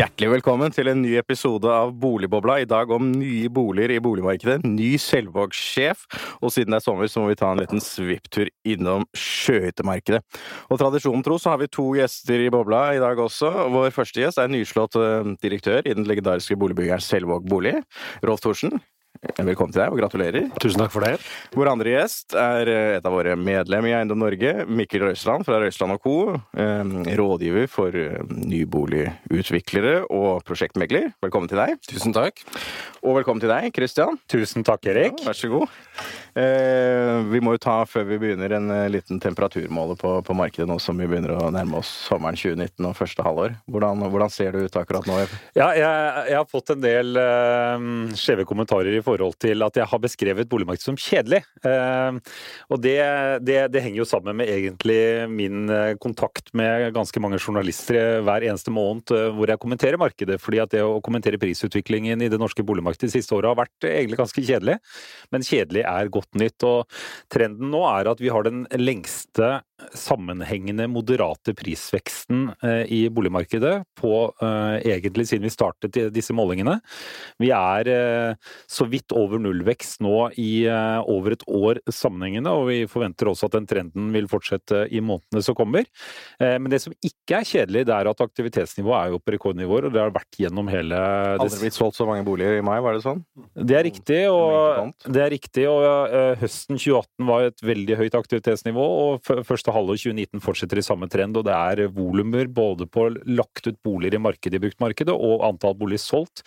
Hjertelig velkommen til en ny episode av Boligbobla. I dag om nye boliger i boligmarkedet. Ny selvvågssjef, Og siden det er sommer, så må vi ta en liten svipptur innom sjøhyttemarkedet. Og tradisjonen tro så har vi to gjester i bobla i dag også. Vår første gjest er nyslått eh, direktør i den legendariske boligbyggeren Selvåg bolig. Rolf Thorsen. Velkommen til deg, og gratulerer. Tusen takk for det. Vår andre gjest er eh, et av våre medlemmer i Eiendom Norge, Mikkel Røisland fra Røisland Co. eh, Rådgiver for eh, nyboligutviklere og prosjektmegler. Velkommen til deg. Tusen takk. Og velkommen til deg, Christian. Tusen takk, Erik. Vær så god. Eh, vi må jo ta, før vi begynner, en eh, liten temperaturmåler på, på markedet nå som vi begynner å nærme oss sommeren 2019 og første halvår. Hvordan, hvordan ser det ut akkurat nå? Ja, jeg, jeg har fått en del uh, skjeve kommentarer i forhold til at jeg har beskrevet boligmarkedet som kjedelig. Uh, og det, det, det, henger jo sammen med egentlig min kontakt med ganske mange journalister hver eneste måned hvor jeg kommenterer markedet. fordi at det å kommentere prisutviklingen i det norske boligmarkedet de siste åra har vært egentlig ganske kjedelig. Men kjedelig er godt nytt. Og trenden nå er at vi har den lengste sammenhengende moderate prisveksten eh, i boligmarkedet på eh, egentlig siden vi startet disse målingene. Vi er eh, så vidt over nullvekst nå i over et år sammenhengende, og vi forventer også at den trenden vil fortsette i månedene som kommer. Men det som ikke er kjedelig, det er at aktivitetsnivået er jo på rekordnivåer, og det har vært gjennom hele Aldri blitt solgt så mange boliger i mai, var det sånn? Det er riktig, og, det er riktig, og høsten 2018 var et veldig høyt aktivitetsnivå, og første halvår 2019 fortsetter i samme trend. og Det er volumer både på lagt ut boliger i markedet i bruktmarkedet og antall boliger solgt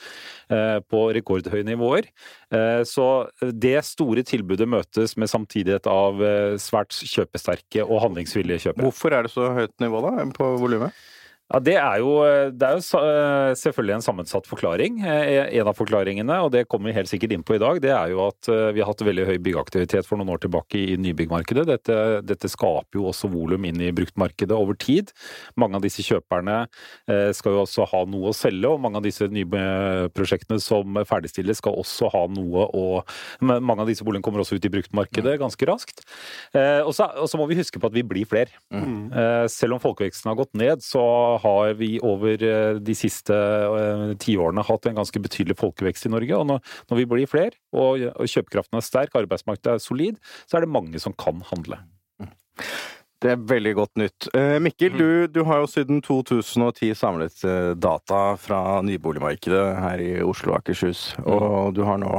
eh, på rekordhøye nivåer. Eh, så det store tilbudet møtes med samtidighet av svært kjøpesterke og handlingsvillige kjøpere. Hvorfor er det så høyt nivå da, på volumet? Ja, Det er jo, det er jo eh, selvfølgelig en sammensatt forklaring. Eh, en av forklaringene, og det kommer vi helt sikkert inn på i dag, det er jo at eh, vi har hatt veldig høy byggeaktivitet for noen år tilbake i nybyggmarkedet. Dette, dette skaper jo også volum inn i bruktmarkedet over tid. Mange av disse kjøperne skal jo også ha noe å selge, og mange av disse nye prosjektene som ferdigstilles skal også ha noe å Mange av disse boligene kommer også ut i bruktmarkedet ganske raskt. Og så, og så må vi huske på at vi blir flere. Mm. Selv om folkeveksten har gått ned, så har vi over eh, de siste eh, tiårene hatt en ganske betydelig folkevekst i Norge. Og når, vi blir flere, og kjøpekraften er sterk, arbeidsmarkedet er solid, så er det mange som kan handle. Det er veldig godt nytt. Eh, Mikkel, du, du, har jo siden 2010 samlet data fra nyboligmarkedet her i Oslo og Akershus. Og du har nå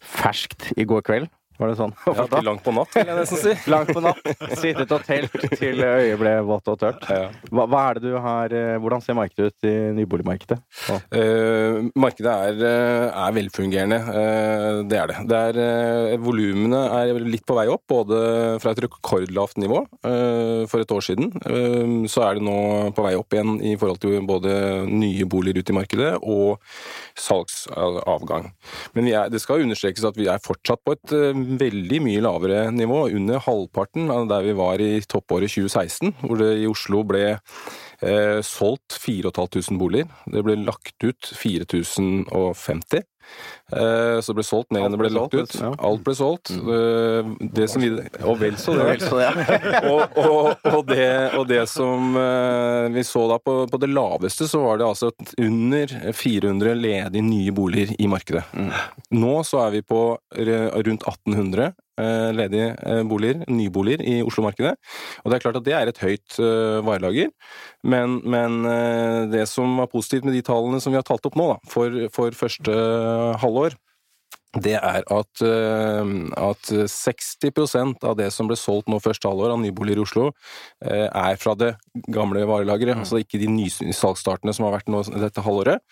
ferskt i går kveld var det sånn? Ja, til langt på natt, vil jeg nesten si. langt på natt. Sittet og telt til øyet ble vått og tørt. Hva, hva, er det du har eh, Hvordan ser markedet ut i nyboligmarkedet? Uh, markedet er, eh, er velfungerende. Uh, det er det. det er, uh, volumene er litt på vei opp, både fra et rekordlavt nivå for et år siden. så er det nå på vei opp igjen i forhold til både nye boliger ute i markedet og salgsavgang. Men er, det skal understrekes at vi er fortsatt på et veldig mye lavere nivå, under halvparten av der vi var i toppåret 2016, hvor det i Oslo ble eh, solgt 4500 boliger. Det ble lagt ut 4050. Eh, så det ble solgt mer enn det ble lagt ut. Alt ble solgt. Mm. Eh, det som vi, og vel så det. og, og, og, det, og det som eh, vi så da på, på, det laveste, så var det altså under 400 ledige nye boliger i markedet. Mm. Nå så er vi på rundt 1800 ledige boliger, nyboliger i Oslo-markedet. Og det er klart at det er et høyt varelager. Men, men, det som var positivt med de tallene som vi har talt opp nå, da, for, for første halvår, det er at, eh, at 60% av det som ble solgt nå første halvår av nyboliger i Oslo, eh, er fra det gamle varelageret. Mm. Altså ikke de nysalgsstartene som har vært nå dette halvåret.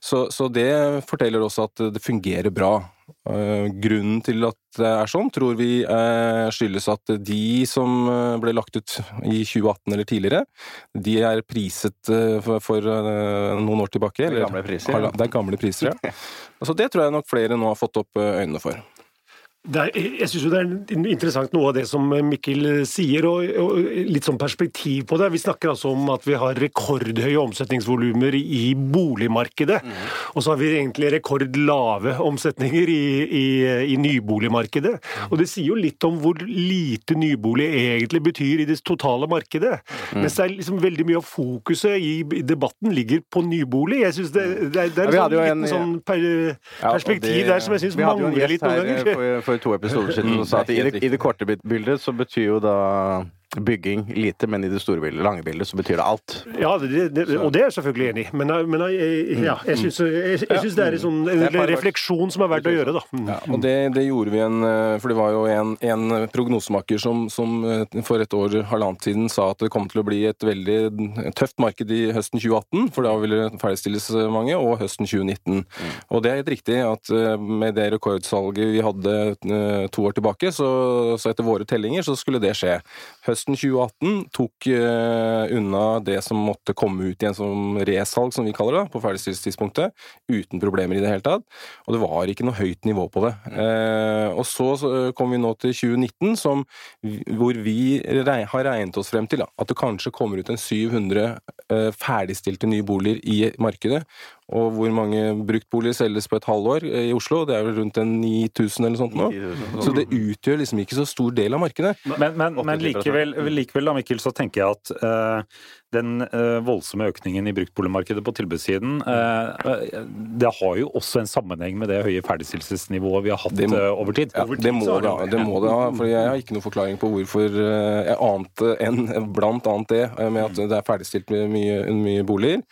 Så, så, det forteller også at det fungerer bra. Eh, grunnen til at det er sånn, tror vi eh, skyldes at de som eh, ble lagt ut i 2018 eller tidligere, de er priset for, noen år tilbake. Det er gamle priser. Ja. Det er gamle priser, ja. Altså, det tror jeg nok flere nå har fått opp øynene for. Er, jeg syns det er interessant noe av det som Mikkel sier, og, og, litt sånn perspektiv på det. Vi snakker altså om at vi har rekordhøye omsetningsvolumer i boligmarkedet. Mm. Og så har vi egentlig rekordlave omsetninger i, i, i nyboligmarkedet. Mm. Og det sier jo litt om hvor lite nybolig egentlig betyr i det totale markedet. Mm. Mens det er liksom veldig mye av fokuset i debatten ligger på nybolig. Jeg synes det, det, det er en, sånn, en, sånn per, perspektiv det, der som jeg syns mangler litt noen ganger. For, for for to episoder siden og sa at i det, i det korte bildet så betyr jo da bygging lite, men i det store bildet, lange bildet så betyr det alt. Ja, det, det, og det er jeg selvfølgelig enig i. Men, men ja, jeg syns, jeg, jeg syns det er en, sånn, en refleksjon som er verdt å gjøre, da. Ja, og det, det, gjorde vi en For det var jo en, en prognosemaker som, som, eh, for et år, halvannet siden, sa at det kom til å bli et veldig tøft marked i høsten 2018, for da ville det ferdigstilles mange, og høsten 2019. Mm. Og det er helt riktig at eh, med det rekordsalget vi hadde eh, to år tilbake, så, så etter våre tellinger så skulle det skje. Høsten høsten 2018 tok uh, unna det som måtte komme ut igjen som resalg, som vi kaller det, på ferdigstillelsestidspunktet, uten problemer i det hele tatt. Og det var ikke noe høyt nivå på det. Uh, og så, så kom vi nå til 2019, som, hvor vi reg har regnet oss frem til da, at det kanskje kommer ut en 700 uh, eh, ferdigstilte nye boliger i markedet. Og hvor mange bruktboliger selges på et halvår i Oslo? Det er vel rundt 9000 eller sånt nå. Så det utgjør liksom ikke så stor del av markedet. Men, men, men likevel, likevel, da, Mikkel, så tenker jeg at uh, den uh, voldsomme økningen i bruktboligmarkedet på tilbudssiden, uh, det har jo også en sammenheng med det høye ferdigstillelsesnivået vi har hatt må, over tid. Ja, det, må det, det må det ha. For jeg har ikke noen forklaring på hvorfor jeg ante enn blant annet det med at det er ferdigstilt med mye, mye boliger.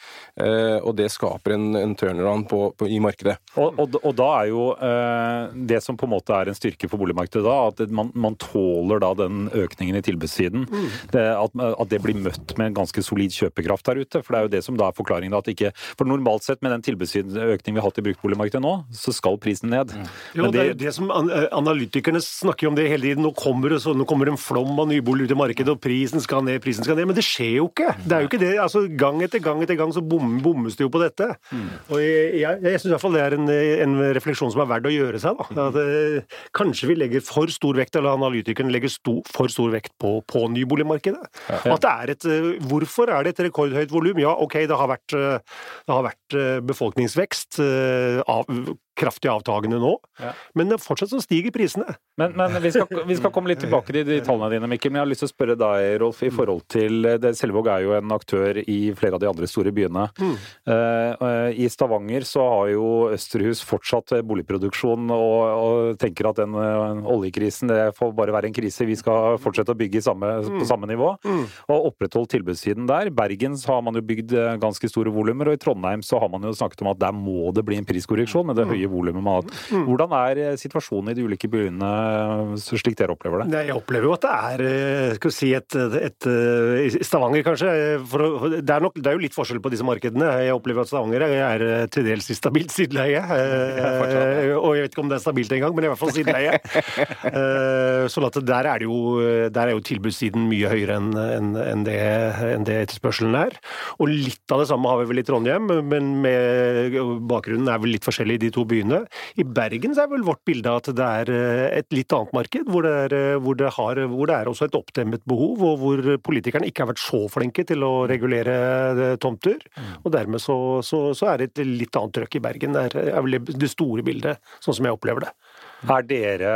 Og det skaper en en, turnaround på, på, i markedet. Og, og, og, da er jo eh, det som på en måte er en styrke for boligmarkedet da, at man, man tåler da den økningen i tilbudssiden. Mm. Det, at, at, det blir møtt med en ganske solid kjøpekraft der ute. For det er jo det som da er forklaringen. at ikke, For normalt sett med den tilbudsøkningen vi har hatt i bruktboligmarkedet nå, så skal prisen ned. Mm. Jo, det, det, er jo det som eh, Analytikerne snakker om det hele tiden. Nå kommer det, så, nå kommer en flom av nybolig ut i markedet, og prisen skal ned, prisen skal ned. Men det skjer jo ikke! Det er jo ikke det. altså Gang etter gang etter gang så bom, bommes det jo på dette. Mm. Og jeg, jeg, jeg syns iallfall det er en, en, refleksjon som er verdt å gjøre seg. Da. At, eh, kanskje vi legger for stor vekt, eller analytikeren legger sto, for stor vekt på, på nyboligmarkedet. Ja, ja. At det er et, eh, hvorfor er det et rekordhøyt volum? Ja, ok, det har vært, eh, det har vært befolkningsvekst. Av, kraftig avtagende nå, ja. men fortsatt så stiger prisene. Men, men vi, skal, vi, skal, komme litt tilbake til de tallene dine, Mikkel. Men jeg har lyst til å spørre deg, Rolf, i forhold til det, Selvåg er jo en aktør i flere av de andre store byene. Mm. Uh, I Stavanger så har jo Østerhus fortsatt boligproduksjon og, og tenker at den uh, oljekrisen det får bare være en krise. Vi skal fortsette å bygge samme, mm. på samme nivå. Mm. Og opprettholdt tilbudssiden der. Bergen har man jo bygd ganske store volumer, og i Trondheim så har man jo snakket om at der må det bli en priskorreksjon med det høye volumet man har hatt. Hvordan er eh, situasjonen i de ulike byene slik dere opplever det? Jeg opplever jo at det er eh, skal vi si et, et, et Stavanger, kanskje. For, det, er nok, det, er jo litt forskjell på disse markedene. Jeg opplever at Stavanger er eh, til dels i stabilt sideleie. Og jeg vet ikke om det er stabilt engang, men i hvert fall sideleie. sånn at der er, det jo, der er jo tilbudssiden mye høyere enn en, en det, en det etterspørselen er. Og litt av det samme har vi vel i Trondheim, men med, bakgrunnen er vel litt forskjellig i de to byene. I Bergen så er vel vårt bilde at det er eh, et litt annet marked, hvor det er, eh, hvor det har, hvor det er også et oppdemmet behov, og hvor politikerne ikke har vært så flinke til å regulere eh, tomter. Og dermed så, så, så er det et litt annet trøkk i Bergen. Det er, er vel det store bildet, sånn som jeg opplever det. Er dere,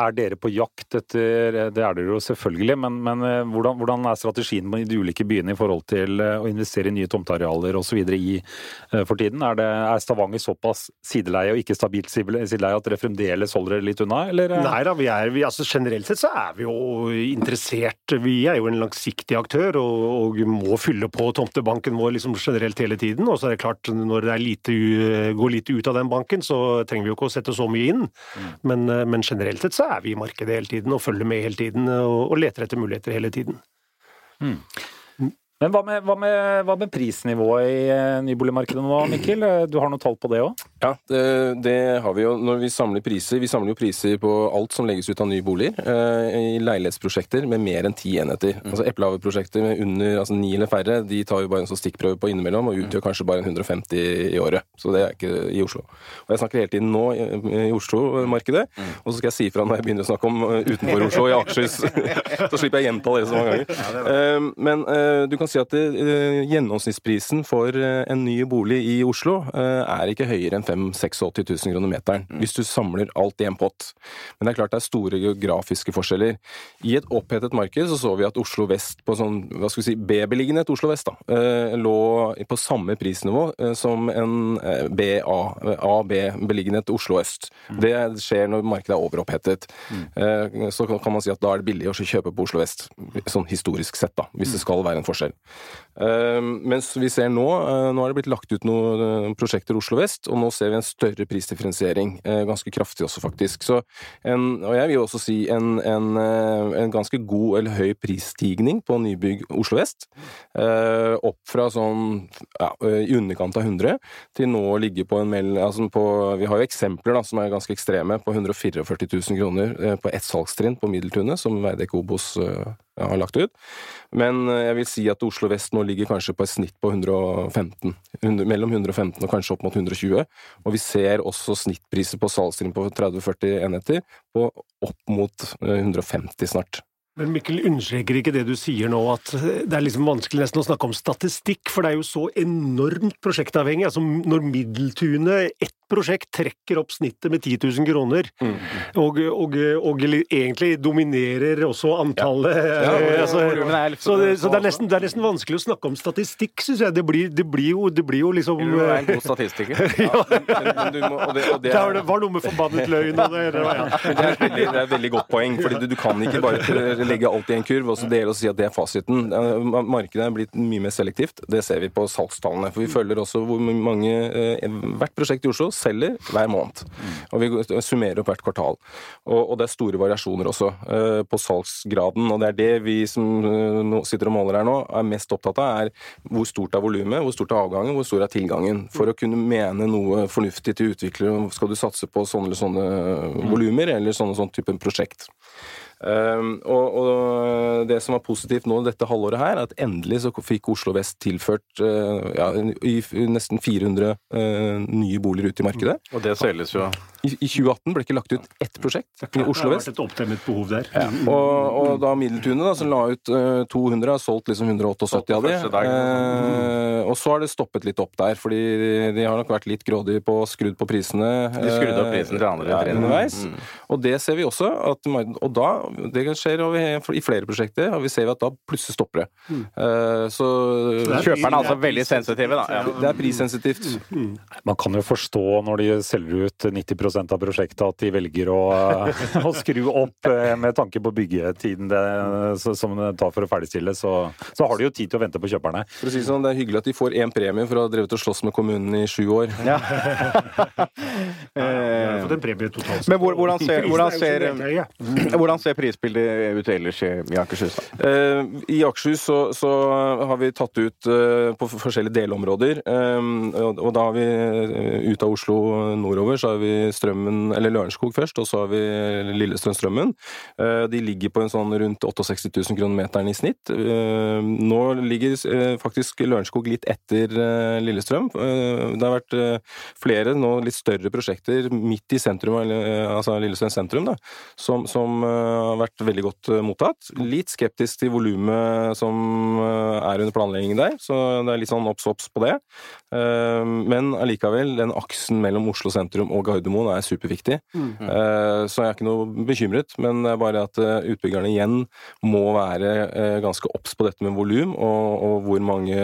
er dere, på jakt etter Det er dere jo selvfølgelig, men, men eh, hvordan, hvordan, er strategien i de ulike byene i forhold til eh, å investere i nye tomtearealer osv. i eh, for tiden? Er, det, er, Stavanger såpass sideleie og ikke stabilt sideleie at dere fremdeles holder dere litt unna, eller? Nei da, vi er, vi, altså generelt sett så er vi jo interessert. Vi er jo en langsiktig aktør og, og må fylle på tomtebanken vår liksom generelt hele tiden. Og så er det klart, når det lite, går litt ut av den banken, så trenger vi jo ikke å sette så mye inn. Men, eh, men, generelt sett så er vi i markedet hele tiden og følger med hele tiden og, og leter etter muligheter hele tiden. Mm. Men hva med, hva med, hva med prisnivået i eh, nyboligmarkedet nå, Mikkel? Eh, Du har noe tall på det òg? Ja, det, det har vi jo når vi samler priser. Vi samler jo priser på alt som legges ut av nye boliger. Eh, I leilighetsprosjekter med mer enn ti enheter. Altså Eplehaveprosjekter med under altså ni eller færre, de tar jo bare en sånn stikkprøve på innimellom og utgjør kanskje bare en 150 i året. Så det er ikke i Oslo. Og jeg snakker hele tiden nå i, i Oslo-markedet, og så skal jeg si ifra når jeg begynner å snakke om eh, utenfor Oslo, i Akershus. så slipper jeg å gjenta det så mange ganger. Eh, Men eh, du kan si at det, gjennomsnittsprisen for eh, en ny bolig i Oslo eh, er ikke høyere enn 86 000 kroner meteren, hvis du samler alt i en pott. Men det er klart det er store geografiske forskjeller. I et opphetet marked så så vi at Oslo vest, på sånn hva skal vi si, B-beliggenhet Oslo vest, da, eh, lå på samme prisnivå eh, som en eh, BA, A-B-beliggenhet Oslo øst. Det skjer når markedet er overopphetet. Mm. Så kan kan man si at da er det billig å kjøpe på Oslo vest, sånn historisk sett, da, hvis det skal være en forskjell. Eh, Mens vi ser nå, eh, nå er det blitt lagt ut noen eh, prosjekter Oslo vest, og nå ser vi en større prisdifferensiering. eh, Ganske kraftig også, faktisk. Så en, og jeg vil også si en, en, en ganske god eller høy prisstigning på nybygg Oslo vest. Opp fra sånn ja, i underkant av 100 til nå å ligge på en mell... Altså på, vi har jo eksempler da, som er ganske ekstreme, på 144 000 kroner på ett salgstrinn på Middeltunet, som Veidekke Obos har lagt ut. Men eh, jeg vil si at Oslo vest nå ligger kanskje på et snitt på 115. 100, mellom 115 og kanskje opp mot 120. Og vi ser også snittpriser på salgstrinn på 30-40 enheter på opp mot eh, 150 snart. Men Mikkel, understreker ikke det du sier nå, at det er liksom vanskelig nesten å snakke om statistikk, for det er jo så enormt prosjektavhengig. Altså når Middeltunet, ett prosjekt, trekker opp snittet med 10 000 kroner, og, og, og egentlig dominerer også antallet Ja, Ja, altså, så, det, så det, er nesten, det er nesten vanskelig å snakke om statistikk, syns jeg. Det blir, det, blir jo, det blir jo liksom du er en god statistiker? Men, men må, og det, og det Det er, var- var noe med forbannet løgn og det, ja. Det er, et veldig, det er et veldig godt poeng, fordi du, du kan ikke bare legge alt i en kurv og så dele og si at det er fasiten. Markedet er blitt mye mer selektivt. Det ser vi på salgstallene. For vi følger også hvor mange eh, hvert prosjekt i Oslo selger hver måned. Og vi summerer opp hvert kvartal. Og, det er store variasjoner også eh, på salgsgraden. Og det er det vi som eh, sitter og måler her nå, er mest opptatt av, er hvor stort er volumet, hvor stort er avgangen, hvor stor er tilgangen. For å kunne mene noe fornuftig til utviklere, skal du satse på sånne eller sånne volumer, eller sånne sånn type prosjekt. Um, og, og det som var positivt nå dette halvåret her, er at endelig så fikk Oslo vest tilført uh, ja, nesten 400 uh, nye boliger ut i markedet. Og det selges jo I, I 2018 ble det ikke lagt ut ett prosjekt i Det har vært et oppdemmet behov der. Og, og da Middeltunet, da, som la ut uh, 200, har solgt liksom 178 av de. Eh, og så har det stoppet litt opp der, fordi de, de har nok vært litt grådige på skrudd på prisene. De skrudde opp eh, prisen til andre ja, underveis. Mm. Og det ser vi også. At, og da, det skjer over- i flere prosjekter, og vi ser at da plutselig stopper det. Eh, så er- Kjøperne er altså veldig sensitive, da. Ja. det er prissensitivt. Man kan jo forstå når de selger ut 90 av prosjektet at de velger å, å skru opp eh, med tanke på byggetiden det, som det tar for å ferdigstille. Så, så har de jo tid til å vente på kjøperne. For å si det sånn, Det er hyggelig at de får én premie for å ha drevet og slåss med kommunen i sju år. Ja, ja har fått en premie totalt. Men hvor- hvordan ser- hvordan er ser- Hvordan ser prisbildet ut ellers i Akershus? Eh, I Akershus så, så har vi tatt ut eh, på forskjellige delområder. eh, og, og da har vi eh, ut av Oslo nordover, så har vi Strømmen, eller Lørenskog først, og så har vi Lillestrøm-Strømmen. Eh, de ligger på en sånn rundt 68 000 kroner meteren i snitt. Eh, nå ligger eh, faktisk Lørenskog litt etter Lillestrøm. Det har vært flere nå litt større prosjekter midt i sentrum, altså Lillestrøm sentrum, da, som, som har vært veldig godt mottatt. Litt skeptisk til volumet som er under planlegging der, så det er litt sånn obs-obs på det. Men allikevel, den aksen mellom Oslo sentrum og Gardermoen er superviktig. Eh, Så jeg er ikke noe bekymret, men det er bare at eh, utbyggerne igjen må være eh, ganske obs på dette med volum, og, og hvor mange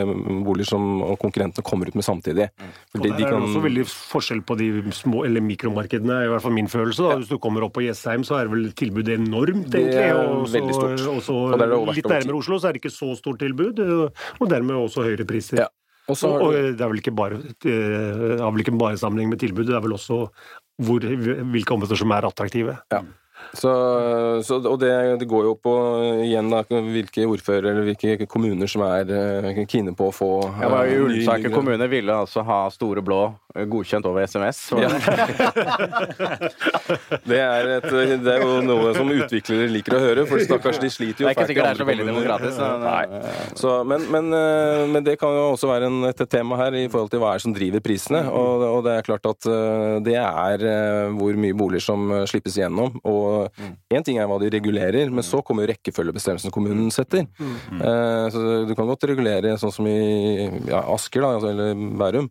boliger som og konkurrentene kommer ut med samtidig. For Og de- der de er det kan- også veldig forskjell på de små eller mikromarkedene, i hvert fall min følelse. Da. Hvis du kommer opp på Jessheim, så er vel tilbudet enormt, Det egentlig. er også, veldig stort. Også, Og det er det litt nærmere Oslo, så er det ikke så stort tilbud, og dermed også høyere priser. Ja. Og så Og, det er vel ikke bare, det har vel ikke bare sammenheng med tilbudet, det er vel også hvor, hvilke områder som er attraktive. Ja. Så, så, og det, det, går jo på igjen da, hvilke ordførere eller hvilke kommuner som er uh, kine på å få uh, ja, Ullensaker kommune ville altså ha Store Blå godkjent over SMS. Ja. det, er et, det, er jo noe som utviklere liker å høre, for stakkars, de sliter jo Det er ikke sikkert det er så veldig demokratisk. Så, men, men, men, det kan jo også være en, et tema her i forhold til hva er som driver prisene. Og, og det er klart at det er hvor mye boliger som slippes igjennom. og Én ting er hva de regulerer, men så kommer jo rekkefølgebestemmelsen kommunen setter. Mm. Eh, så du kan godt regulere sånn som i ja, Asker, da, altså, eller Bærum.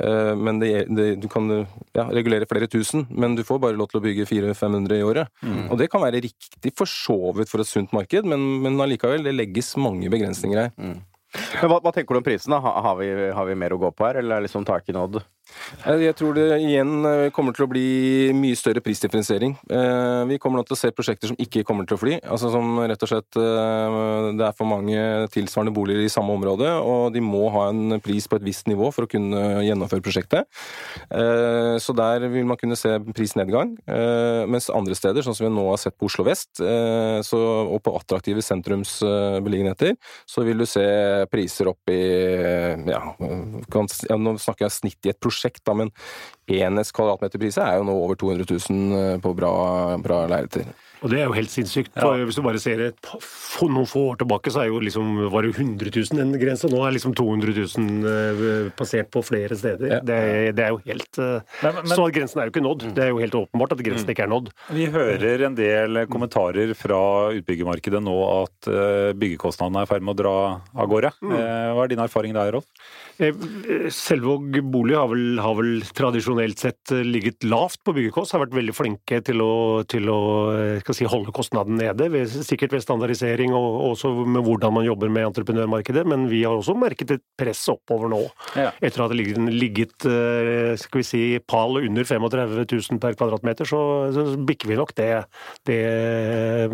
Eh, men det, det, du kan ja, regulere flere tusen, men du får bare lov til å bygge 400-500 i året. Mm. Og det kan være riktig for så vidt for et sunt marked, men, men allikevel, det legges mange begrensninger her. Mm. Men hva, hva, tenker du om prisene? Har vi, har vi mer å gå på her, eller er liksom taket nådd? Jeg tror det igjen eh, kommer til å bli mye større prisdifferensiering. Eh, vi kommer nå til å se prosjekter som ikke kommer til å fly. Altså som rett og slett eh, Det er for mange tilsvarende boliger i samme område, og de må ha en pris på et visst nivå for å kunne gjennomføre prosjektet. Så der vil man kunne se prisnedgang. Mens andre steder, sånn som vi nå har sett på Oslo vest, og på attraktive sentrumsbeliggenheter, så vil du se priser opp i ja, nå snakker jeg snitt i et prosjekt prosjekt, da, men enhets kvadratmeterpriser er jo nå over 200 000 eh, på bra, bra lerreter. Og det er jo helt sinnssykt. Ja. Hvis du bare ser et, noen få år tilbake, så er jo liksom, var det 100 000 den grensa. Nå er liksom 200 000 uh, passert på flere steder. Ja. Det, det, er jo helt uh, men, men, Så grensen er jo ikke nådd. Det er jo helt åpenbart at grensen mm. ikke er nådd. Vi hører en del kommentarer fra utbyggermarkedet nå at uh, byggekostnadene er i ferd med å dra av gårde. Mm. hva er din erfaring der, Rolf? Selvåg bolig har vel, har vel, tradisjonelt sett ligget lavt på byggekost. Har vært veldig flinke til å, til å si, holde kostnaden nede. Ved, sikkert ved standardisering og også med hvordan man jobber med entreprenørmarkedet. Men vi har også merket et press oppover nå. Ja. Etter at det ligget, ligget eh, skal vi si, pal under 35 000 per kvadratmeter, så, så bikker vi nok det, det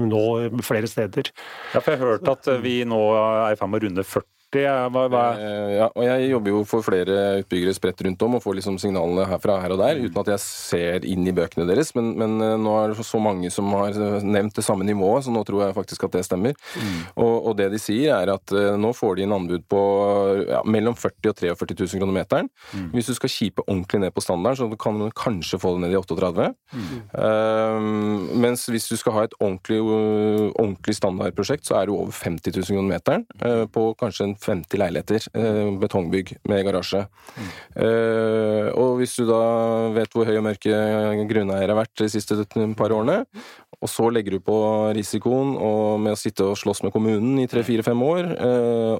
nå flere steder. Ja, for jeg har hørt at vi nå er i ferd med å runde 40 hva, hva? Eh, ja, og jeg jobber jo for flere utbyggere spredt rundt om og får liksom signalene herfra her og der, uten at jeg ser inn i bøkene deres. Men, men eh, nå er det så mange som har nevnt det samme nivået, så nå tror jeg faktisk at det stemmer. Mm. Og, og, det de sier, er at uh, nå får de en anbud på ja, mellom 40 og 43 000 kroner meteren. Mm. Hvis du skal kjipe ordentlig ned på standarden, så kan du kanskje få det ned i 38 mm. um, Mens hvis du skal ha et ordentlig, uh, ordentlig standardprosjekt, så er det over 50 000 kroner meteren på kanskje en 50 leiligheter, eh, betongbygg med garasje. Mm. Og hvis du da vet hvor høy og mørke grunneiere har vært de siste par årene, og så legger du på risikoen og med å sitte og slåss med kommunen i tre-fire-fem år,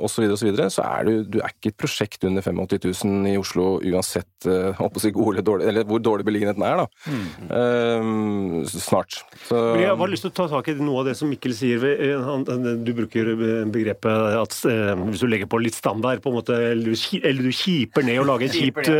osv., osv., så, videre, så er du, du er ikke et prosjekt under 85 000 i Oslo uansett uh, si god dårlig, eller hvor dårlig beliggenheten er, da. Mm. Uh, snart. Så, jeg har bare lyst til å ta tak i noe av det som Mikkel sier. Du bruker begrepet at hvis du legger på litt standard, på en måte, eller du kjiper ned og lager en kjipt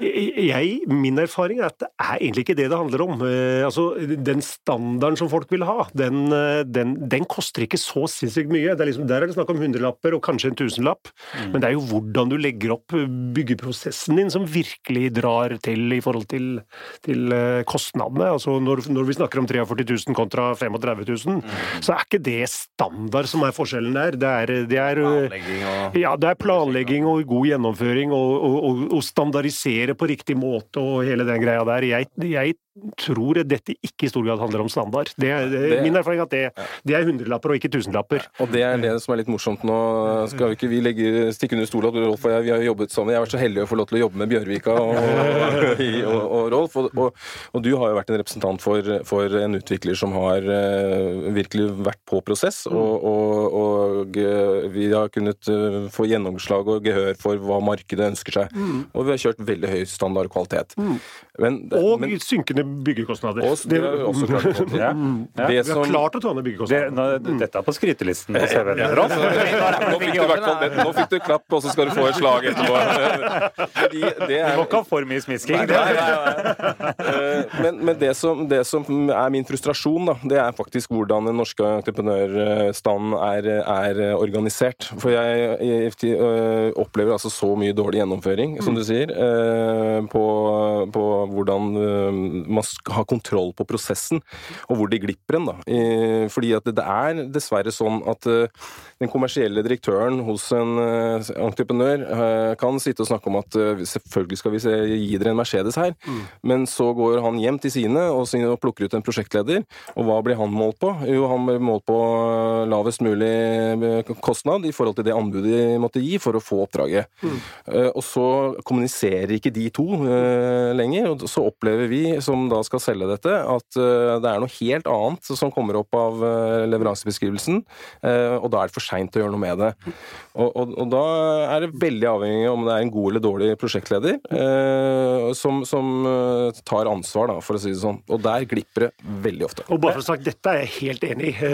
jeg, Min erfaring er at det er egentlig ikke det det handler om. Altså, Den standarden som folk vil ha, den, den, den koster ikke så sinnssykt mye. Er liksom, der er det snakk om hundrelapper og kanskje en tusenlapp. Mm. Men det er jo hvordan du legger opp byggeprosessen din som virkelig drar til i forhold til, til kostnadene. Altså når, når, vi snakker om 43 000 kontra 35 000, mm. så er ikke det standard som er forskjellen der. Det er, det er og Ja, det er planlegging og god gjennomføring og, og, og standardisere på riktig måte og hele den greia der. Jeg, jeg tror dette ikke i stor grad handler om standard. Det er, det, min erfaring er at det, det, er hundrelapper og ikke tusenlapper. Og det er det som er litt morsomt nå. Skal vi ikke vi legge, stikke under stol at Rolf og jeg vi har jobbet sammen. Jeg har vært så heldig å få lov til å jobbe med Bjørvika og, og, og Rolf. Og, og, du har jo vært en representant for, for en utvikler som har uh, virkelig vært på prosess. Og, vi har kunnet uh, få gjennomslag og gehør for hva markedet ønsker seg. Mm. Og vi har kjørt veldig høy standard og kvalitet. Mm. Men, og men, synkende byggekostnader. Og, det, har vi også klart å få til. Ja. Ja. Vi har klart å ta ned byggekostnader. Det, dette er på skrytelisten på CV-en. Nå fikk du i Nå fikk du klapp, og så skal du få et slag etterpå. Fordi det er, du må ikke ha for mye smisking. Eh, men, men det, som, det, som, er min frustrasjon, da, det er faktisk hvordan den norske entreprenørstanden er, er organisert. For jeg, jeg, jeg, eh, opplever altså så mye dårlig gjennomføring, som du sier, eh, på, på hvordan man skal ha kontroll på prosessen. og hvor de glipper en. da. Fordi at det er dessverre sånn at eh, den kommersielle direktøren hos en eh, entreprenør eh, kan sitte og snakke om at selvfølgelig skal vi gi dere en Mercedes her, Mm. men så går han hjem til sine og, plukker ut en prosjektleder, og hva blir han målt på? Jo, han blir målt på lavest mulig kostnad i forhold til det anbudet de måtte gi for å få oppdraget. Mm. Og så kommuniserer ikke de to lenger, og så opplever vi som da skal selge dette, at eh, det er noe helt annet som kommer opp av eh, leveransebeskrivelsen, eh, og da er det for seint å gjøre noe med det. Og, og, og da er det veldig avhengig om det er en god eller dårlig prosjektleder som, som tar ansvar, da, for å si det sånn. Og der glipper det veldig ofte. Og bare for å sagt, Dette er jeg helt enig i.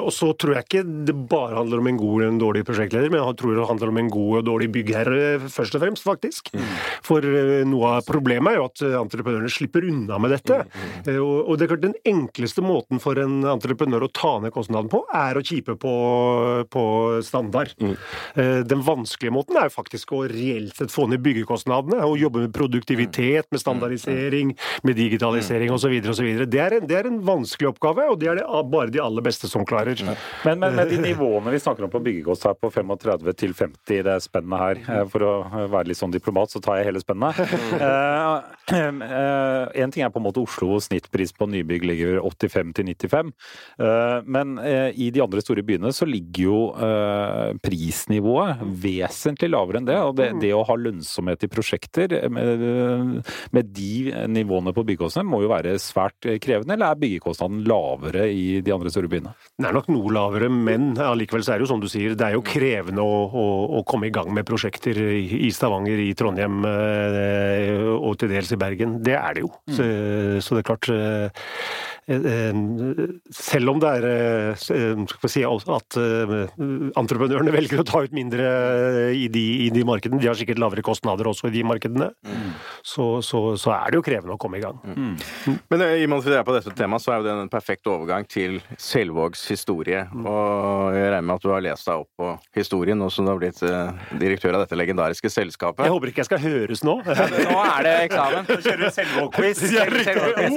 Og så tror jeg ikke det bare handler om en god eller en dårlig prosjektleder, men jeg tror det handler om en god og dårlig byggherre først og fremst, faktisk. For eh, noe av problemet er jo at entreprenørene slipper unna med dette. Eh, og, og det er klart Den enkleste måten for en entreprenør å ta ned kostnaden på, er å kjipe på, på standard. Eh, den vanskelige måten er jo faktisk å reelt sett få ned byggekostnadene, og jobbe med produktivitet, med standardisering, med digitalisering osv. Det, er en- det er en vanskelig oppgave, og det er det bare de aller beste som klarer. Men, men med de nivåene vi snakker om på byggekost her, på 35 til 50, det er spennet her. eh, For å være litt sånn diplomat, så tar jeg hele spennet. En ting er på en måte Oslo, hvor snittpris på nybygg ligger 85 til 95. Eh, men eh, i de andre store byene så ligger jo eh, prisnivået vesentlig lavere enn det. Og det, det å ha lønnsomhet i prosjekter med, med de nivåene på byggekostnadene må jo være svært krevende, eller er byggekostnaden lavere i de andre store byene? Den er nok noe lavere, men allikevel så er det jo som du sier, det er jo krevende å, å, å komme i gang med prosjekter i, Stavanger, i Trondheim og til dels i Bergen. Det er det jo. Så, så det er klart eh, Selv om det er eh, skal vi si, at eh, entreprenørene velger å ta ut mindre i de, i de markedene, de har sikkert lavere kostnader også i de markedene, så, så, så er det jo krevende å komme i gang. Men eh, i og med at vi er på dette temaet, så er jo det en perfekt overgang til Selvågs historie. Og jeg regner med at du har lest deg opp på historien nå som du har blitt eh, direktør av dette legendariske selskapet. Jeg håper ikke jeg skal høres nå. Nå er det eksamen! Kjører du Selvåg-quiz? Selvåg-quiz,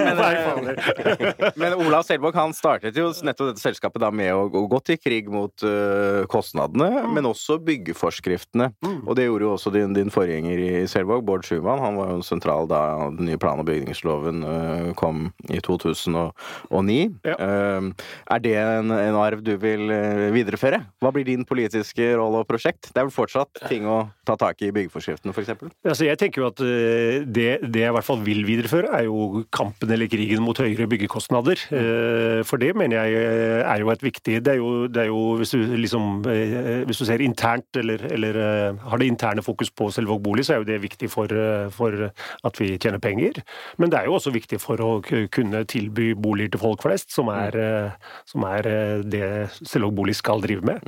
men, Olav Selvåg han startet jo nettopp dette selskapet da med å gå til krig mot eh, kostnadene, men også byggeforskriftene. Og det gjorde jo også din, din forgjenger i Selvåg, Bård Schumann. Han var jo sentral da den nye plan- og bygningsloven eh, kom i 2009. Ja. Eh, er det en, en arv du vil eh, videreføre? Hva blir din politiske rolle og prosjekt? Det er vel fortsatt ting å ta tak i i byggeforskriftene, f.eks.? Altså, jeg tenker jo at det, det jeg i hvert fall vil videreføre, er jo kampen eller krigen mot høyere byggekostnader. Eh, For det mener jeg eh, er jo et viktig Det er jo, det er jo hvis, du liksom, eh, hvis du ser internt, eller, eller har det interne fokus på Selvåg bolig, så er jo det viktig for, for at vi tjener penger. Men det er jo også viktig for å kunne tilby boliger til folk flest, som er, eh, som er det Selvåg bolig skal drive med.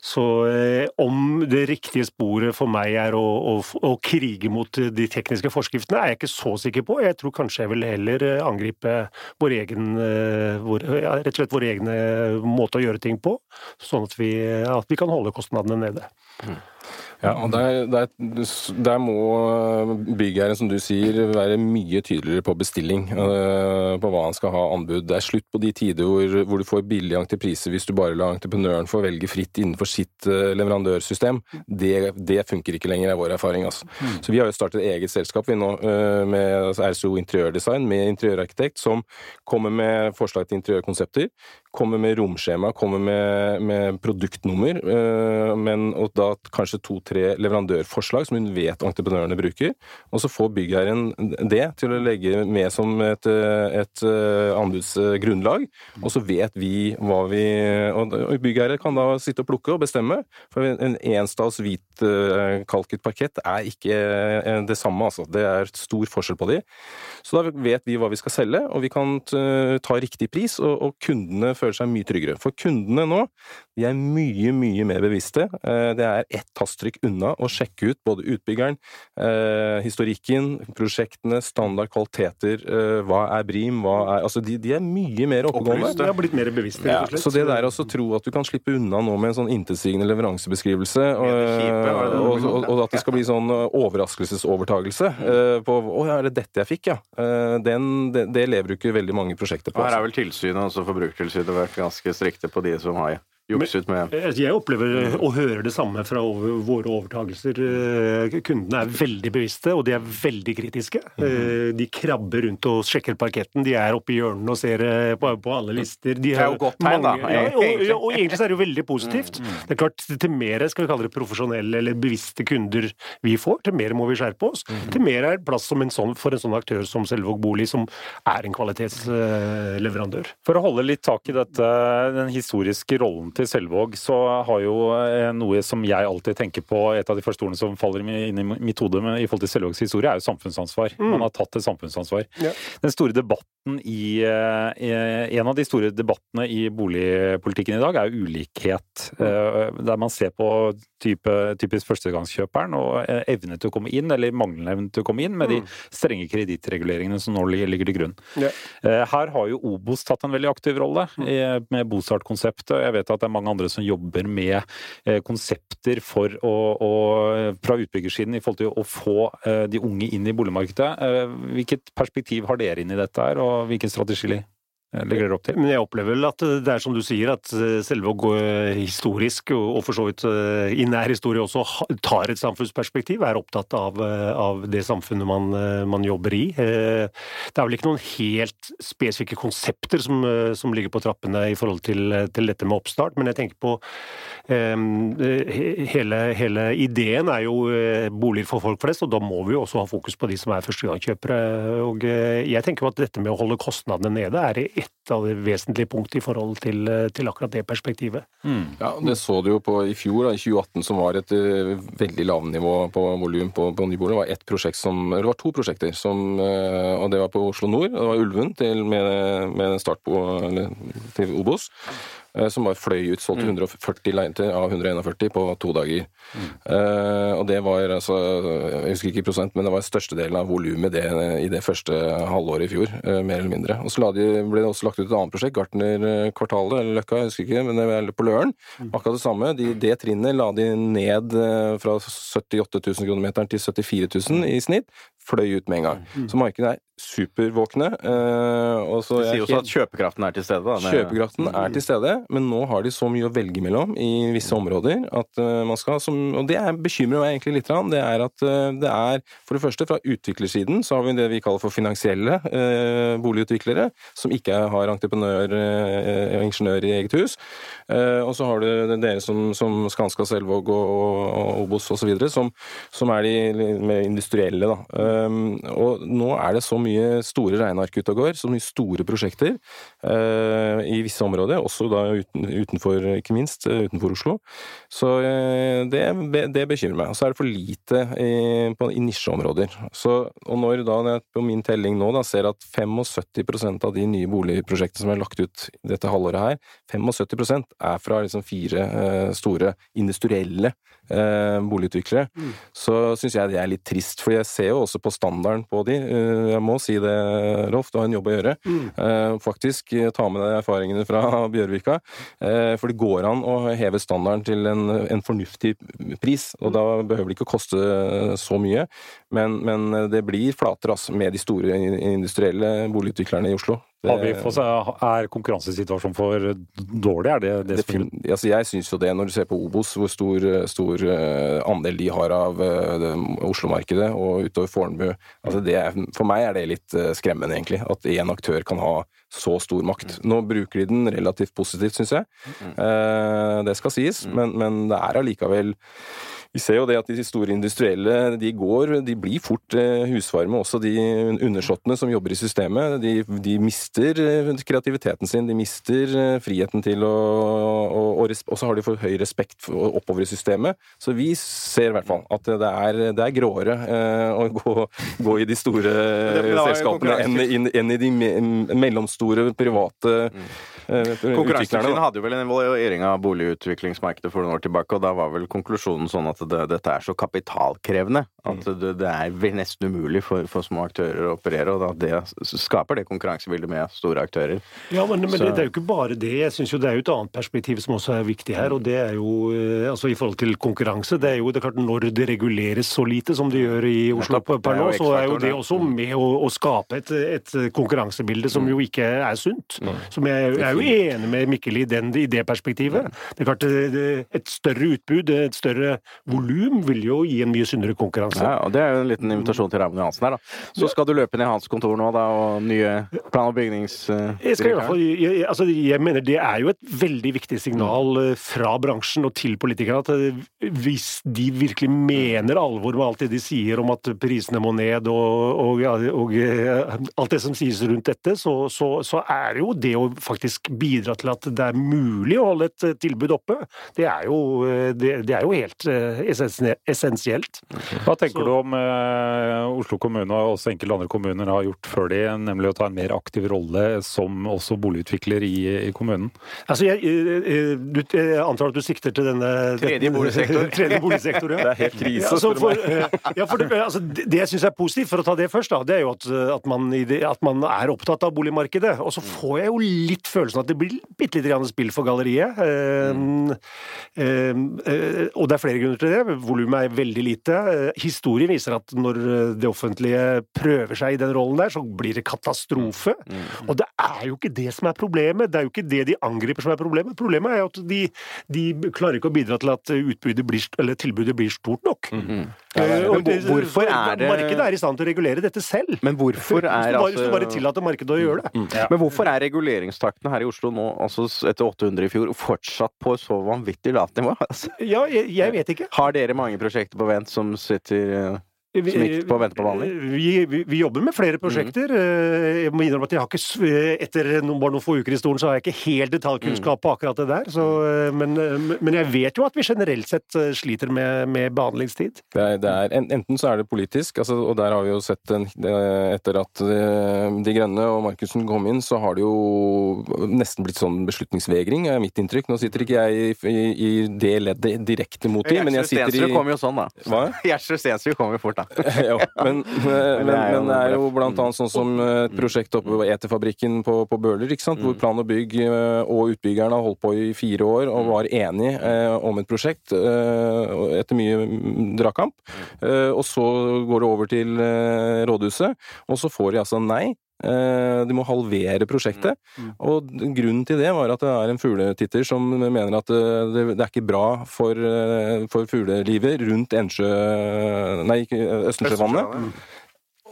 Så eh, om det riktige sporet for meg er å, å, å krige mot de tekniske forskriftene, er jeg ikke så sikker på. Jeg tror kanskje jeg vil heller eh, angripe vår egen, eh, vår, rett og slett vår egne måte å gjøre ting på, sånn at vi, at vi kan holde kostnadene nede. Ja, og der, der, der må byggherren, som du sier, være mye tydeligere på bestilling. øh, På hva han skal ha anbud. Det er slutt på de tider hvor, hvor du får billige entrepriser hvis du bare lar entreprenøren få velge fritt innenfor sitt øh, leverandørsystem. Det, det funker ikke lenger, er vår erfaring. Altså. Så vi har jo startet eget selskap vi nå, øh, med altså RSO Interiørdesign, med interiørarkitekt, som kommer med forslag til interiørkonsepter. Kommer med romskjema, kommer med, med produktnummer, øh, men, og da kanskje to-tre leverandørforslag som hun vet entreprenørene bruker. Og så får byggherren det til å legge med som et, et øh, anbudsgrunnlag. Og så vet vi hva vi Og byggherre kan da sitte og plukke og bestemme. For en enstads hvitkalket parkett er ikke det samme, altså. Det er stor forskjell på de. Så da vet vi hva vi skal selge, og vi kan ta riktig pris, og, og kundene føler seg mye tryggere. For kundene nå, De er mye, mye mer bevisste. Eh, det er ett tasttrykk unna å sjekke ut både utbyggeren, eh, historikken, prosjektene, standard kvaliteter, eh, hva er Brim, hva er Altså, de, de er mye mer oppegående. De har blitt mer bevisste, rett og slett. så det der å tro at du kan slippe unna nå med en sånn intetsigende leveransebeskrivelse, og, og, og, at det skal bli sånn overraskelsesovertagelse på 'Å ja, er det dette jeg fikk', ja. Den, det, det lever jo ikke veldig mange prosjekter på. Her er altså. vel tilsynet, altså Forbrukertilsynet, vært ganske strikte på de som har jukset med Eh, Jeg opplever og hører det samme fra over, våre overtagelser. Eh, Kundene er veldig bevisste, og de er veldig kritiske. Eh, De krabber rundt og sjekker parketten. De er oppe i hjørnene og ser på, på alle lister. De Det er jo godt tegn, da, ja, og, og, og egentlig så er det jo veldig positivt. Det er klart, Til mer skal vi kalle det profesjonelle eller bevisste kunder vi får, til mer må vi skjerpe oss. Til mer er plass som en sånn, for en sånn aktør som Selvåg Bolig, som er en kvalitetsleverandør. For å holde litt tak i dette, den historiske rollen til Selvåg, så har jo eh, noe som jeg alltid tenker på, et av de første ordene som faller inn i mitt hode i forhold til Selvågs historie, er jo samfunnsansvar. Man har tatt et samfunnsansvar. Ja. Den store debatten i eh, En av de store debattene i boligpolitikken i dag er jo ulikhet. eh, Der man ser på type, typisk førstegangskjøperen og eh, evne til å komme inn, eller manglende evne til å komme inn, med de strenge kredittreguleringene som nå ligger til grunn. Ja. Eh, Her har jo Obos tatt en veldig aktiv rolle i- med Bostart-konseptet. Jeg vet at det er mange andre som jobber med eh, konsepter for å, å, fra utbyggersiden i forhold til å få de unge inn i boligmarkedet. Hvilket perspektiv har dere inn i dette her, og hvilken strategi legger dere opp til? Men jeg opplever vel at det er som du sier, at selve å gå historisk, og for så vidt eh, i nær historie også, tar et samfunnsperspektiv, er opptatt av, eh, av det samfunnet man, eh, man jobber i. Eh, Det er vel ikke noen helt spesifikke konsepter som, eh, som ligger på trappene i forhold til, eh, til dette med oppstart, men jeg tenker på um, hele, hele ideen er jo eh, boliger for folk flest, og da må vi jo også ha fokus på de som er førstegangskjøpere. Og eh, jeg tenker på at dette med å holde kostnadene nede er et av de vesentlige punkt i forhold til, til akkurat det perspektivet. Ja, Det så du jo på i fjor, da, i 2018, som var et uh, veldig lavnivå på volum på, på nybolig. Det var ett prosjekt som, eller det var to prosjekter, som, uh, og det var på Oslo Nord. og Det var Ulven til, med, med start på, eller, til Obos. Eh, Som bare fløy ut, solgte 140 leiligheter av 141 på to dager. Eh, og det var altså Jeg husker ikke prosent, men det var størstedelen av volumet det, i det første halvåret i fjor. eh, mer eller mindre. Og så de, ble det også lagt ut et annet prosjekt, Gartnerkvartalet eller Løkka, jeg husker ikke, men det var på Løren. Akkurat det samme. De, det trinnet la de ned fra 78 000 kronometeren til 74 000 i snitt. Fløy ut med en gang. Så markedet er supervåkne. eh, og så er sier jeg også at kjøpekraften er til stede. Da. Kjøpekraften er til stede, men nå har de så mye å velge mellom i visse områder at eh, man skal som, Og det er bekymrer meg egentlig litt. grann, Det er at eh, det er For det første, fra utviklersiden så har vi det vi kaller for finansielle eh, boligutviklere, som ikke har entreprenør eh, og ingeniør i eget hus. Eh, og så har du dere som, som Skanska, Selvåg og, og, og Obos osv., som, som er de mer industrielle. da. Um, og nå er det så mye store regneark ute og går, så mye store prosjekter eh, i visse områder, også da uten, utenfor, ikke minst eh, utenfor Oslo. Så eh, det, det bekymrer meg. Og så er det for lite i, på, i nisjeområder. Så, og når da når jeg på min telling nå da ser at 75% av de nye boligprosjektene som er lagt ut dette halvåret her, 75% er fra liksom fire eh, store industrielle eh, boligutviklere, så syns jeg det er litt trist. For jeg ser jo også på standarden på de. Eh, jeg må si det, Rolf, du har en jobb å gjøre. Mm. faktisk eh, ta med deg erfaringene fra Bjørvika. Eh, for det går an å heve standarden til en, en fornuftig pris, og da behøver det ikke å koste så mye. Men, men det blir flatere altså, med de store industrielle boligutviklerne i Oslo. Det- Har vi fått, er konkurransesituasjonen for dårlig? Er det det det som fin- altså jeg syns jo det, når du ser på Obos, hvor stor, stor eh, andel de har av eh, Oslo-markedet og utover Fornebu altså det For meg er det litt eh, skremmende, egentlig. At én aktør kan ha så stor makt. Nå bruker de den relativt positivt, syns jeg. Eh, det skal sies, men, men det er allikevel vi ser jo det at de store industrielle de går, de blir fort eh, husvarme, også de undersåttene som jobber i systemet. De, de mister eh, kreativiteten sin, de mister eh, friheten til å Og, og, og så har de for høy respekt oppover i systemet. Så vi ser i hvert fall at det er, det er gråere å gå, gå i de store selskapene enn, enn, i de mellomstore private eh, Konkurransetilsynet utviklerne. hadde jo vel en evaluering av boligutviklingsmarkedet for noen år tilbake, og da var vel konklusjonen sånn at det, dette er så kapitalkrevende at det, det er nesten umulig for, for små aktører å operere, og da det skaper det konkurransebildet med store aktører. Ja, men, men det, det er jo ikke bare det. Jeg synes jo Det er jo et annet perspektiv som også er viktig her. og det er jo, eh, altså I forhold til konkurranse. Det er jo det er klart Når det reguleres så lite som det gjør i Oslo per er nå, så er jo det også med å, å skape et, et konkurransebilde som jo ikke er sunt. Som jeg, jeg er jo enig med Mikkel i, den, i det perspektivet. Det er klart det- Et større utbud, et større volum, vil jo gi en mye sunnere konkurranse. Ja, og Det er jo en liten invitasjon til Raymond Johansen her, da. Så skal du løpe ned i hans kontor nå, da, og nye plan- og Jeg, skal i hvert fall, jeg, altså jeg mener Det er jo et veldig viktig signal eh, fra bransjen og til politikerne at eh, hvis de virkelig mener alvor med alt det de sier om at prisene må ned og, og, og eh, alt det som sies rundt dette, så, så, så er jo det å faktisk bidra til at det er mulig å holde et eh, tilbud oppe, det er jo, eh, det, det er jo helt eh, essensielt. Hva tenker Så- du om eh, Oslo kommune og også enkelte andre kommuner har gjort før de, nemlig å ta en mer aktiv rolle som også boligutvikler i, i kommunen? Altså, jeg, du, jeg antar at du sikter til denne Tredje boligsektor. tredje boligsektor, ja. Det er helt krise, Ja, altså, spør du for, ja, for det, altså, det det jeg syns er positivt, for å ta det først, da, det er jo at, at, man, at man er opptatt av boligmarkedet. Og så får jeg jo litt følelsen at det blir bitte litt grann spill for galleriet. Eh, og det er flere grunner til det. Volumet er veldig lite. Eh, historien viser at når eh, det offentlige prøver seg i den rollen der, så blir det katastrofe. Og det er jo ikke det som er problemet. Det er jo ikke det de angriper som er problemet. Problemet er jo at de, de klarer ikke å bidra til at utbudet blir, eller tilbudet blir stort nok. Mm. -hmm. ja, og det- hvor- hvorfor er det- Markedet er i stand til å regulere dette selv. Men hvorfor er hvis du bare altså tillater markedet å gjøre det. Men hvorfor er reguleringstakten her i Oslo nå, altså etter 800 i fjor, fortsatt på så vanvittig lavt nivå? Altså, Ja, jeg, jeg vet ikke. har dere mange prosjekter på vent som sitter eh, Vi, Som gikk på å vente på behandling? vi, vi, vi jobber med flere prosjekter. Mm. Jeg må innrømme at jeg har ikke, etter noen, bare noen få uker i stolen, så har jeg ikke helt detaljkunnskap på akkurat det der. Så, eh, men, eh, men jeg vet jo at vi generelt sett eh, sliter med, med behandlingstid. Det er, det er, enten så er det politisk, altså, og der har vi jo sett en, etter at eh, De Grønne og Markussen kom inn, så har det jo nesten blitt sånn beslutningsvegring, er mitt inntrykk. Nå sitter ikke jeg i, i, i det leddet direkte mot dem, men jeg sitter i Stensrud kom jo sånn, da. Hva? Gjersrud Stensrud kom jo fort, da. jo, men, men, er jo men det er jo blant annet sånn som eh, et prosjekt oppe ved Eterfabrikken på, på Bøler, ikke sant? hvor Plan og Bygg eh, og utbyggerne har holdt på i fire år og var enige eh, om et prosjekt eh, etter mye mm, dragkamp. Eh, og så går det over til eh, rådhuset, og så får de altså nei. Eh, De må halvere prosjektet. Og grunnen til det var at det er en fugletitter som mener at eh, det, det er ikke bra for, eh, for fuglelivet rundt Ensjø Nei, Østensjøvannet.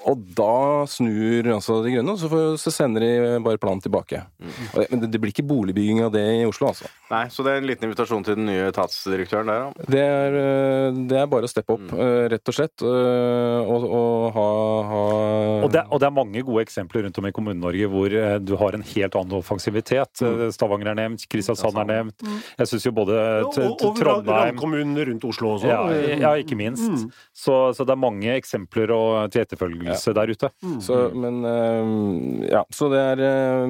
Og da snur altså De Grønne, og så, får, så sender de bare planen tilbake. Og det- Men det, det blir ikke boligbygging av det i Oslo, altså. Nei, Så det er en liten invitasjon til den nye etatsdirektøren der, da. Det er, eh, det er bare å steppe opp, mm. rett og slett. eh, Og, og ha, ha Og det, og det er mange gode eksempler rundt om i Kommune-Norge hvor eh, du har en helt annen offensivitet. Mm. Stavanger er nevnt, Kristiansand er nevnt. Jeg syns jo både Trondheim... og, kommunene rundt Oslo også. ja, ja, ikke minst. Så, så det er mange eksempler og, til etterfølgelse der ute. så, Men eh, Ja, så det er eh,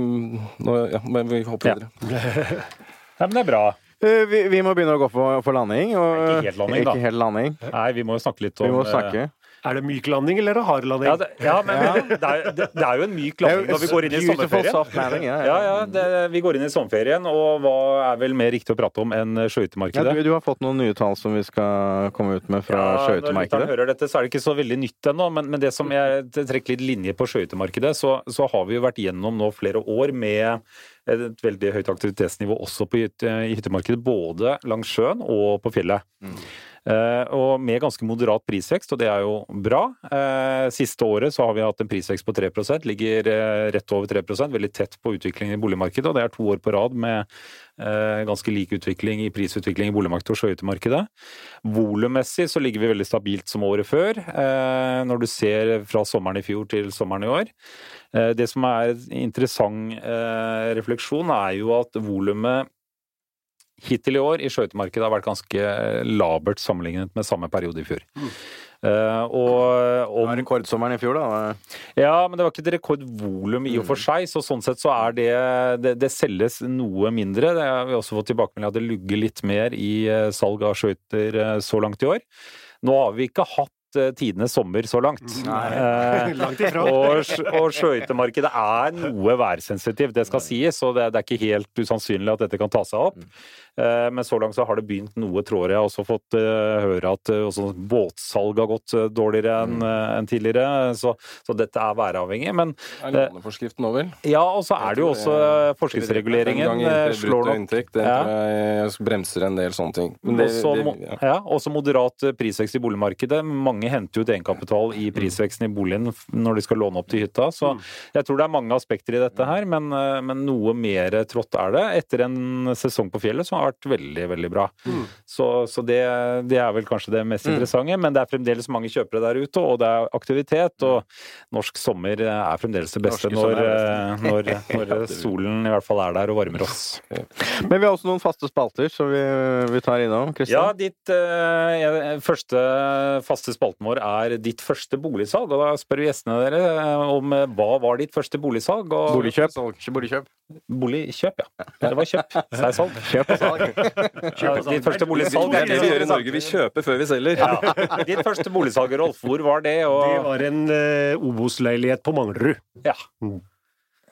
nå, Ja, men vi hopper Ja. videre. Nei, men det er bra. Eh, Vi, vi må begynne å gå for, for landing. Og, Ikke helt landing, da. Helt landing. Nei, vi må jo snakke litt om Vi må snakke. Er det myk landing eller er hard landing? Ja, det, ja men Det, er, det, det er jo en myk landing når vi går inn i sommerferien. ja, Ja, ja, det, vi går inn i sommerferien, og hva er vel mer riktig å prate om enn Ja, du, du har fått noen nye tall som vi skal komme ut med fra Ja, Når skøytemarkedet. hører dette, så er det ikke så veldig nytt ennå, men, men det som jeg trekker litt linje på skøytemarkedet, så, så har vi jo vært gjennom nå flere år med et veldig høyt aktivitetsnivå også på hytte, hyttemarkedet, både langs sjøen og på fjellet. Eh, og med ganske moderat prisvekst, og det er jo bra. Eh, siste året så har vi hatt en prisvekst på 3% ligger eh, rett over 3 veldig tett på utviklingen i boligmarkedet. Og det er to år på rad med eh, ganske lik utvikling i prisutvikling i boligmarkedet og sjøhyttemarkedet. Volummessig så ligger vi veldig stabilt som året før, eh, når du ser fra sommeren i fjor til sommeren i år. Eh, det som er en interessant eh, refleksjon, er jo at volumet hittil i år i skøytemarkedet har vært ganske labert sammenlignet med samme periode i fjor. Eh, og Det var rekordsommeren i fjor, da. ja, men det var ikke et rekordvolum i og for seg, så sånn sett så er det Det, det selges noe mindre. Det har vi også fått tilbakemelding at det lugger litt mer i eh, salg av skøyter eh, så langt i år. Nå har vi ikke hatt eh, tidenes sommer så langt. Nei, Langt ifra. og, og skøytemarkedet er noe værsensitivt, det skal sies, og det, det er ikke helt usannsynlig at dette kan ta seg opp. Eh, Men så langt så har det begynt noe tror Jeg har også fått eh, høre at eh, også båtsalg har gått dårligere enn eh, enn tidligere, så, så dette er væravhengig. Men Er låneforskriften nå, vel? ja, og så er det jo også forskriftsreguleringen slår nok inntekt, Ja. jeg bremser en del sånne ting. Men det, også, det, ja. ja, også moderat prisvekst i boligmarkedet. Mange henter ut egenkapital i prisveksten i boligen når de skal låne opp til hytta. Så jeg tror det er mange aspekter i dette her, men, men noe mer trått er det etter en sesong på fjellet så har vært veldig, veldig bra. Så, så det, det er vel kanskje det mest interessante, men det er fremdeles mange kjøpere der ute, og det er aktivitet. Og norsk sommer er fremdeles det beste når, sommer er eh, når, når solen i hvert fall er der og varmer oss. Men vi har også noen faste spalter som vi, vi tar innom. Kristian? Ja, ditt eh, første faste spalten vår er ditt første boligsalg. Og da spør vi gjestene dere eh, om eh, hva var ditt første boligsalg? Og Boligkjøp. Boligkjøp. Boligkjøp, ja. Det var kjøp. Så salg. Kjøp og salg. Ja, ditt første boligsalg. Det er det vi gjør i Norge. Vi kjøper før vi selger. Ja. Ditt første boligsalg, Rolf, hvor var det? Det var en uh, Obos-leilighet på Manglerud. Ja.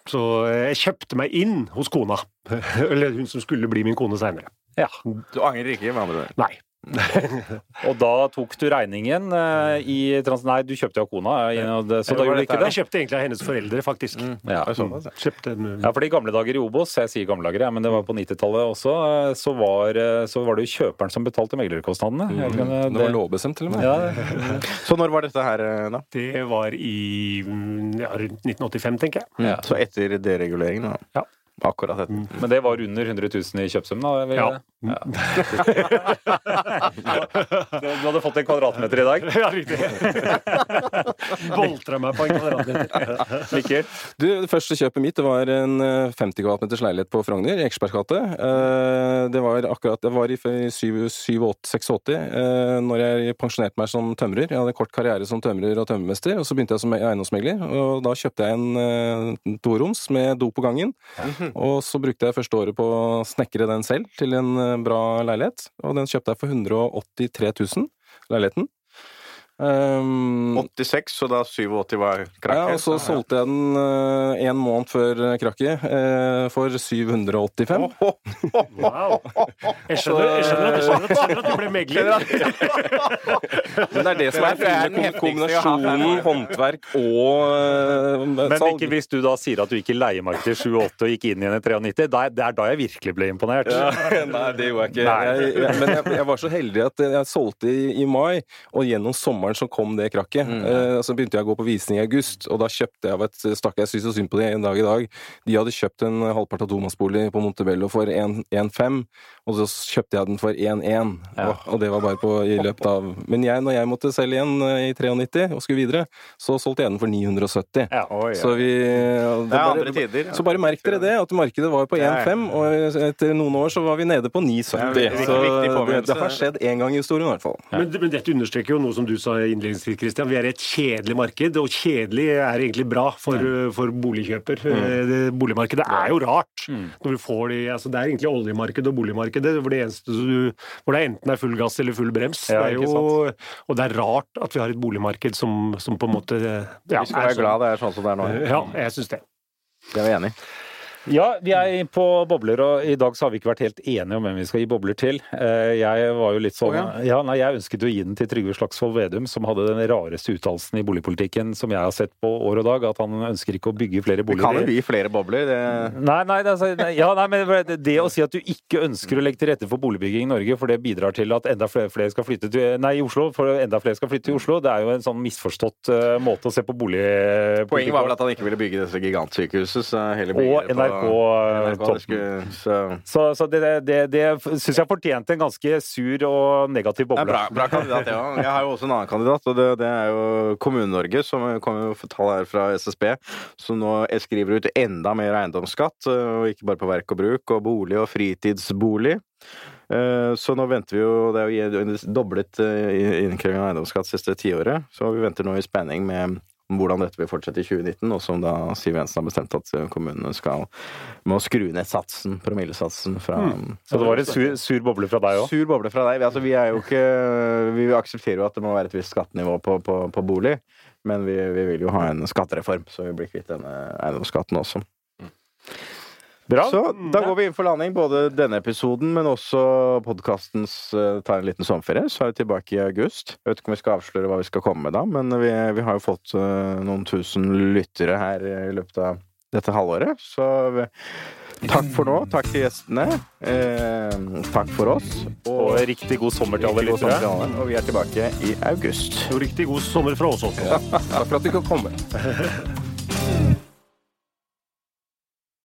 Så eh, jeg kjøpte meg inn hos kona. Eller hun som skulle bli min kone seinere. ja. Du angrer ikke, med andre. Nei. Og da tok du regningen uh, i trans... Nei, du kjøpte jo av kona, og det- så da gjorde du ikke det? Jeg kjøpte egentlig av hennes foreldre, faktisk. Ja. Er ja. Kjøpte en, Ja, for i gamle dager i Obos, jeg sier gamle dager, ja, men det var på 90-tallet også, eh, så var, så var det jo kjøperen som betalte meglerkostnadene. Mm. Det, Det var lovbestemt, til og med. Ja, Så når var dette her, da? Det var i mm, ja, rundt 1985, tenker jeg. Ja. Så etter dereguleringen, da? Ja. Akkurat etter. Men det var under 100 000 i kjøpsum, da? Vil Ja. ja. Du du hadde fått en kvadratmeter i dag? Ja, riktig. Boltra meg på en kvadratmeter. Mikkel? Du, det første kjøpet mitt det var en eh, 50 kvadratmeters leilighet på Frogner, i Ekersbergs gate. Eh, Det var akkurat Det var i 87-86, eh, når jeg pensjonerte meg som tømrer. Jeg hadde kort karriere som tømrer og tømmermester, og så begynte jeg som eiendomsmegler. Og da kjøpte jeg en eh, toroms med do på gangen. Og så brukte jeg første året på å snekre den selv til en eh, bra leilighet. Og den kjøpte jeg for 183 000, leiligheten. Um, 86, så da 87 var krakket? ja, og så solgte jeg den uh, en måned før krakket uh, for 785. Wow. Jeg skjønner, jeg skjønner, jeg skjønner, jeg skjønner at du ble megler. Men det er det som er Det er fine kombinasjonen håndverk og salg. Men ikke hvis du da sier at du gikk i leiemarkedet i 78 og gikk inn igjen i 93. Da, det er da jeg virkelig ble imponert. Ja, nei, det gjorde jeg ikke. Jeg, jeg, men jeg, jeg var så heldig at jeg solgte i, i mai, og gjennom sommeren så kom det krakket. Eh, så begynte jeg å gå på visning i august, og da kjøpte jeg av et stakk jeg synes så synd på det en dag i dag. De hadde kjøpt en halvpart av tomannsbolig på Montebello for 1,5, og så kjøpte jeg den for 1,1. Og, og det var bare på, i løpet av Men jeg, når jeg måtte selge igjen eh, i 93 og skulle videre, så solgte jeg den for 970. Ja, oi, ja. Så vi Det er andre tider. så bare merk dere det, at markedet var på 1,5, og etter noen år så var vi nede på 9,70. Det er Så det, det har skjedd én gang i historien, i hvert fall. Men, men dette understreker jo noe som du sa innledningsvis, Christian. Vi er i et kjedelig marked, og kjedelig er egentlig bra for, for boligkjøper. Mm. Det, boligmarkedet er jo rart. Når du får de, altså det er egentlig oljemarkedet og boligmarkedet hvor det, du, hvor det enten er full gass eller full brems. Ja, det er jo, og det er rart at vi har et boligmarked som, som på en måte ja, Vi skal er sånn. glad det er sånn som det er nå. Ja, jeg syns det. Det er vi enig i. Ja, vi er på bobler, og i dag så har vi ikke vært helt enige om hvem vi skal gi bobler til. Eh, Jeg var jo litt sånn oh, ja, nei, Jeg ønsket å gi den til Trygve Slagsvold Vedum, som hadde den rareste uttalelsen i boligpolitikken som jeg har sett på år og dag, at han ønsker ikke å bygge flere boliger. Vi kan jo gi flere bobler. Det... Nei, nei, altså- nei, ja, nei, men det, det å si at du ikke ønsker å legge til rette for boligbygging i Norge, for det bidrar til at enda flere, flere skal flytte til Nei, i Oslo, for enda flere skal flytte til Oslo, det er jo en sånn misforstått uh, måte å se på boligpolitikk Poenget var vel at han ikke ville bygge dette gigantsykehuset, så hele bygge Og det på NRK, eh, toppen. så Så, det, det, det syns jeg fortjente en ganske sur og negativ boble. bra, bra kandidat, ja. Jeg har jo også en annen kandidat, og det, det er jo Kommune-Norge, som kommer jo tall her fra SSB, som nå skriver ut enda mer eiendomsskatt, og ikke bare på verk og bruk, og bolig og fritidsbolig. Eh, Så nå venter vi jo Det er jo doblet eh, innkreving av eiendomsskatt siste tiåret, så vi venter nå i spenning med hvordan dette vil fortsette i 2019, og som da Siv Jensen har bestemt at kommunene skal må skru ned satsen, promillesatsen, fra Så det var en sur, sur boble fra deg òg. Sur boble fra deg. Altså, vi ikke Vi aksepterer jo at det må være et visst skattenivå på, på, på bolig, men vi, vi vil jo ha en skattereform, så vi blir kvitt denne eiendomsskatten også. Bra. Så da går vi inn for landing, både denne episoden, men også podkastens uh, tar en liten sommerferie. Så er vi tilbake i august. Jeg vet ikke om vi skal avsløre hva vi skal komme med da, men vi, vi har jo fått uh, noen tusen lyttere her i løpet av dette halvåret. Så vi, takk for nå. Takk til gjestene. Eh, takk for oss. Og riktig god sommer til alle lyttere. Og vi er tilbake i august. Og riktig god sommer fra oss også. Takk for at du kan komme.